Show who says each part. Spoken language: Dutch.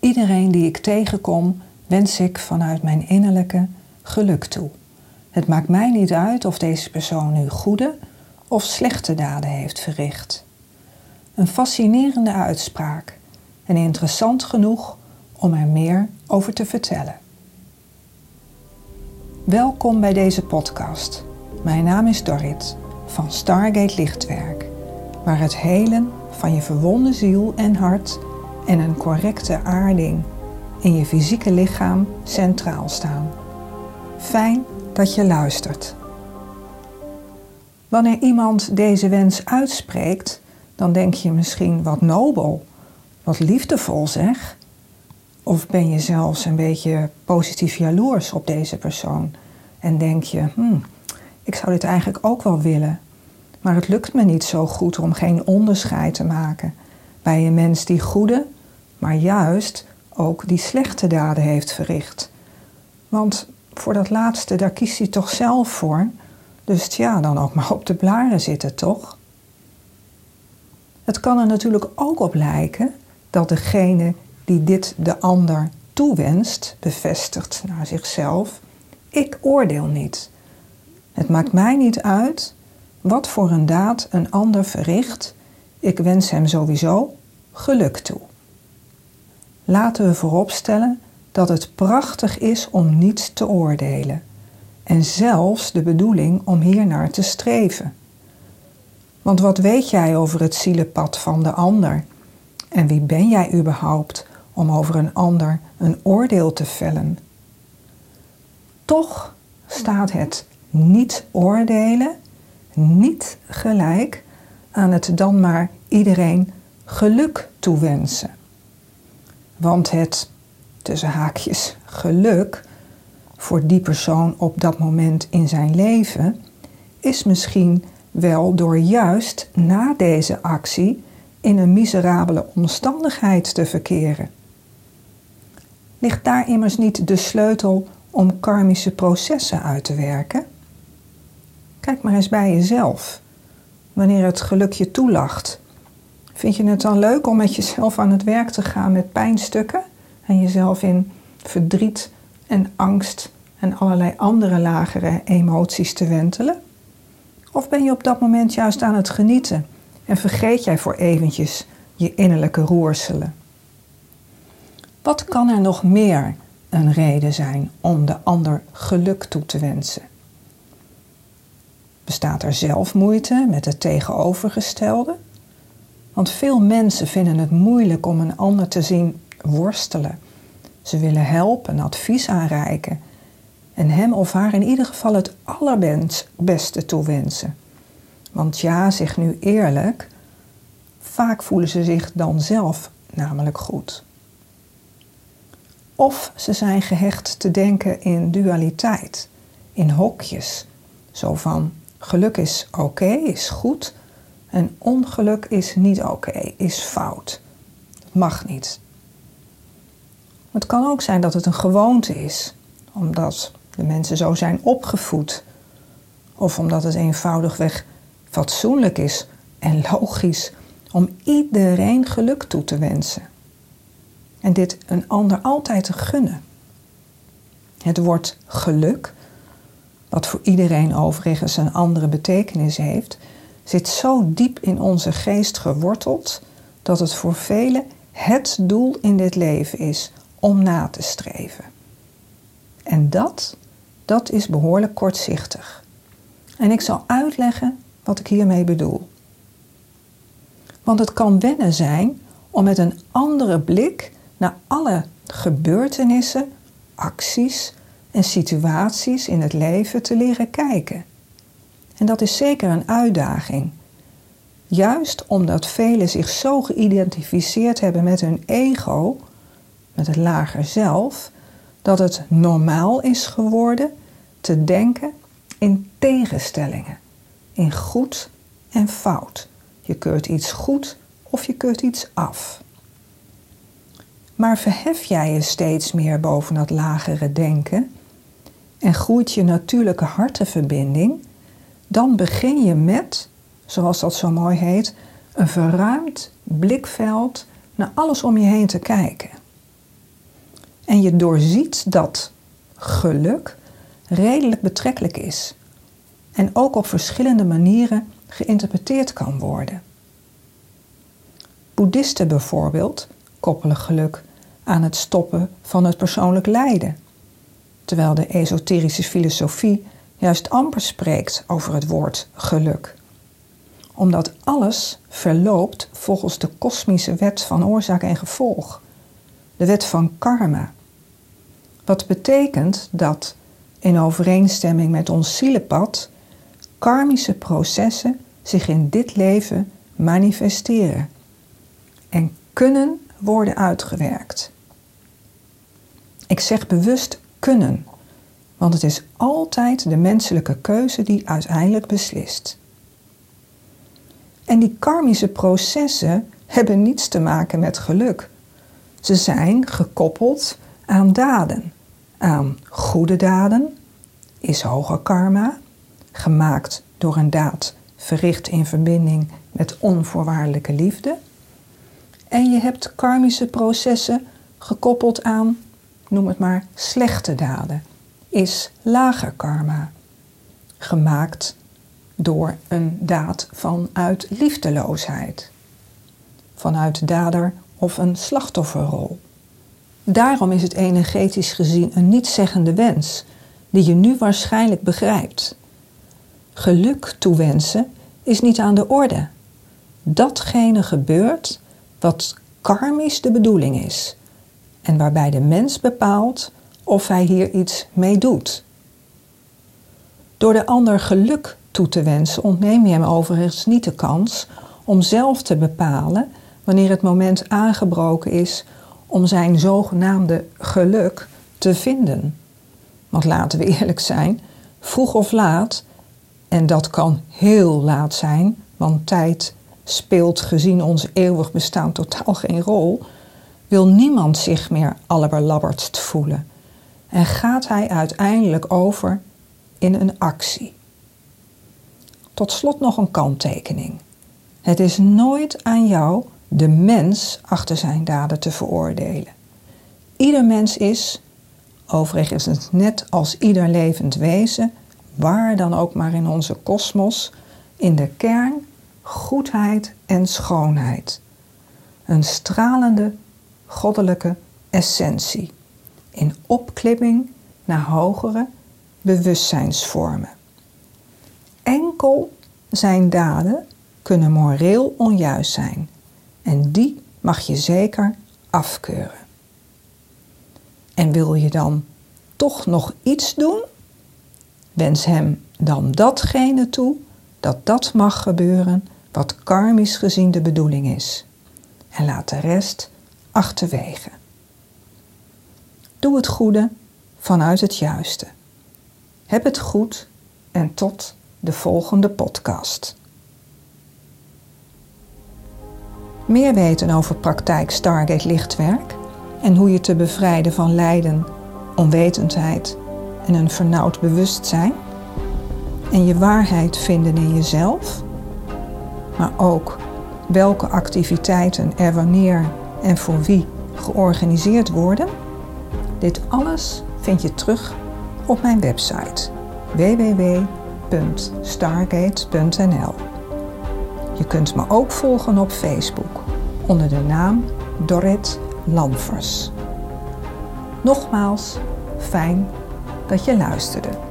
Speaker 1: Iedereen die ik tegenkom, wens ik vanuit mijn innerlijke geluk toe. Het maakt mij niet uit of deze persoon nu goede of slechte daden heeft verricht. Een fascinerende uitspraak en interessant genoeg om er meer over te vertellen. Welkom bij deze podcast. Mijn naam is Dorrit van Stargate Lichtwerk, waar het helen van je verwonde ziel en hart en een correcte aarding in je fysieke lichaam centraal staan. Fijn dat je luistert. Wanneer iemand deze wens uitspreekt, dan denk je misschien wat nobel, wat liefdevol zeg. Of ben je zelfs een beetje positief jaloers op deze persoon en denk je, hmm, ik zou dit eigenlijk ook wel willen, maar het lukt me niet zo goed om geen onderscheid te maken bij een mens die goede, maar juist ook die slechte daden heeft verricht. Want voor dat laatste, daar kiest hij toch zelf voor. Dus ja, dan ook maar op de blaren zitten, toch? Het kan er natuurlijk ook op lijken dat degene die dit de ander toewenst, bevestigt naar zichzelf: ik oordeel niet. Het maakt mij niet uit wat voor een daad een ander verricht. Ik wens hem sowieso geluk toe. Laten we vooropstellen dat het prachtig is om niet te oordelen en zelfs de bedoeling om hiernaar te streven. Want wat weet jij over het zielenpad van de ander? En wie ben jij überhaupt om over een ander een oordeel te vellen? Toch staat het niet oordelen niet gelijk aan het dan maar iedereen geluk toewensen. Want het, tussen haakjes, geluk voor die persoon op dat moment in zijn leven is misschien wel door juist na deze actie in een miserabele omstandigheid te verkeren. Ligt daar immers niet de sleutel om karmische processen uit te werken? Kijk maar eens bij jezelf. Wanneer het geluk je toelacht, vind je het dan leuk om met jezelf aan het werk te gaan met pijnstukken en jezelf in verdriet en angst en allerlei andere lagere emoties te wentelen? Of ben je op dat moment juist aan het genieten en vergeet jij voor eventjes je innerlijke roerselen? Wat kan er nog meer een reden zijn om de ander geluk toe te wensen? Bestaat er zelfmoeite met het tegenovergestelde? Want veel mensen vinden het moeilijk om een ander te zien worstelen. Ze willen helpen, advies aanreiken en hem of haar in ieder geval het allerbeste toewensen. Want ja, zeg nu eerlijk, vaak voelen ze zich dan zelf namelijk goed. Of ze zijn gehecht te denken in dualiteit, in hokjes, zo van geluk is oké, is goed en ongeluk is niet oké, is fout. Mag niet. Het kan ook zijn dat het een gewoonte is, omdat de mensen zo zijn opgevoed. Of omdat het eenvoudigweg fatsoenlijk is en logisch om iedereen geluk toe te wensen. En dit een ander altijd te gunnen. Het woord geluk, wat voor iedereen overigens een andere betekenis heeft, zit zo diep in onze geest geworteld dat het voor velen het doel in dit leven is om na te streven. En dat, dat is behoorlijk kortzichtig. En ik zal uitleggen wat ik hiermee bedoel. Want het kan wennen zijn om met een andere blik naar alle gebeurtenissen, acties en situaties in het leven te leren kijken. En dat is zeker een uitdaging. Juist omdat velen zich zo geïdentificeerd hebben met hun ego, met het lager zelf, dat het normaal is geworden te denken in tegenstellingen, in goed en fout. Je keurt iets goed of je keurt iets af. Maar verhef jij je steeds meer boven dat lagere denken en groeit je natuurlijke hartenverbinding, dan begin je met, zoals dat zo mooi heet, een verruimd blikveld naar alles om je heen te kijken. en je doorziet dat geluk redelijk betrekkelijk is en ook op verschillende manieren geïnterpreteerd kan worden. Boeddhisten bijvoorbeeld koppelen geluk aan het stoppen van het persoonlijk lijden, terwijl de esoterische filosofie juist amper spreekt over het woord geluk. Omdat alles verloopt volgens de kosmische wet van oorzaak en gevolg, de wet van karma. Wat betekent dat in overeenstemming met ons zielenpad karmische processen zich in dit leven manifesteren en kunnen worden uitgewerkt. Ik zeg bewust kunnen, want het is altijd de menselijke keuze die uiteindelijk beslist. En die karmische processen hebben niets te maken met geluk. Ze zijn gekoppeld aan daden. Aan goede daden is hoger karma, gemaakt door een daad verricht in verbinding met onvoorwaardelijke liefde. En je hebt karmische processen gekoppeld aan, noem het maar, slechte daden, is lager karma, gemaakt door een daad vanuit liefdeloosheid, vanuit dader of een slachtofferrol. Daarom is het energetisch gezien een nietszeggende wens, die je nu waarschijnlijk begrijpt. Geluk toewensen is niet aan de orde. Datgene gebeurt wat karmisch de bedoeling is en waarbij de mens bepaalt of hij hier iets mee doet. Door de ander geluk toe te wensen ontneem je hem overigens niet de kans om zelf te bepalen wanneer het moment aangebroken is om zijn zogenaamde geluk te vinden. Want laten we eerlijk zijn, vroeg of laat, en dat kan heel laat zijn, want tijd speelt gezien ons eeuwig bestaan totaal geen rol, wil niemand zich meer allerbelabberdst voelen en gaat hij uiteindelijk over in een actie. Tot slot nog een kanttekening. Het is nooit aan jou de mens achter zijn daden te veroordelen. Ieder mens is, overigens net als ieder levend wezen, waar dan ook maar in onze kosmos, in de kern goedheid en schoonheid. Een stralende goddelijke essentie in opklimming naar hogere bewustzijnsvormen. Enkel zijn daden kunnen moreel onjuist zijn en die mag je zeker afkeuren. En wil je dan toch nog iets doen? Wens hem dan datgene toe dat dat mag gebeuren wat karmisch gezien de bedoeling is. En laat de rest achterwege. Doe het goede vanuit het juiste. Heb het goed en tot de volgende podcast. Meer weten over praktijk Stargate Lichtwerk en hoe je te bevrijden van lijden, onwetendheid en een vernauwd bewustzijn en je waarheid vinden in jezelf, maar ook welke activiteiten er wanneer en voor wie georganiseerd worden. Dit alles vind je terug op mijn website www.stargate.nl. Je kunt me ook volgen op Facebook onder de naam Dorrit Lanvers. Nogmaals, fijn dat je luisterde.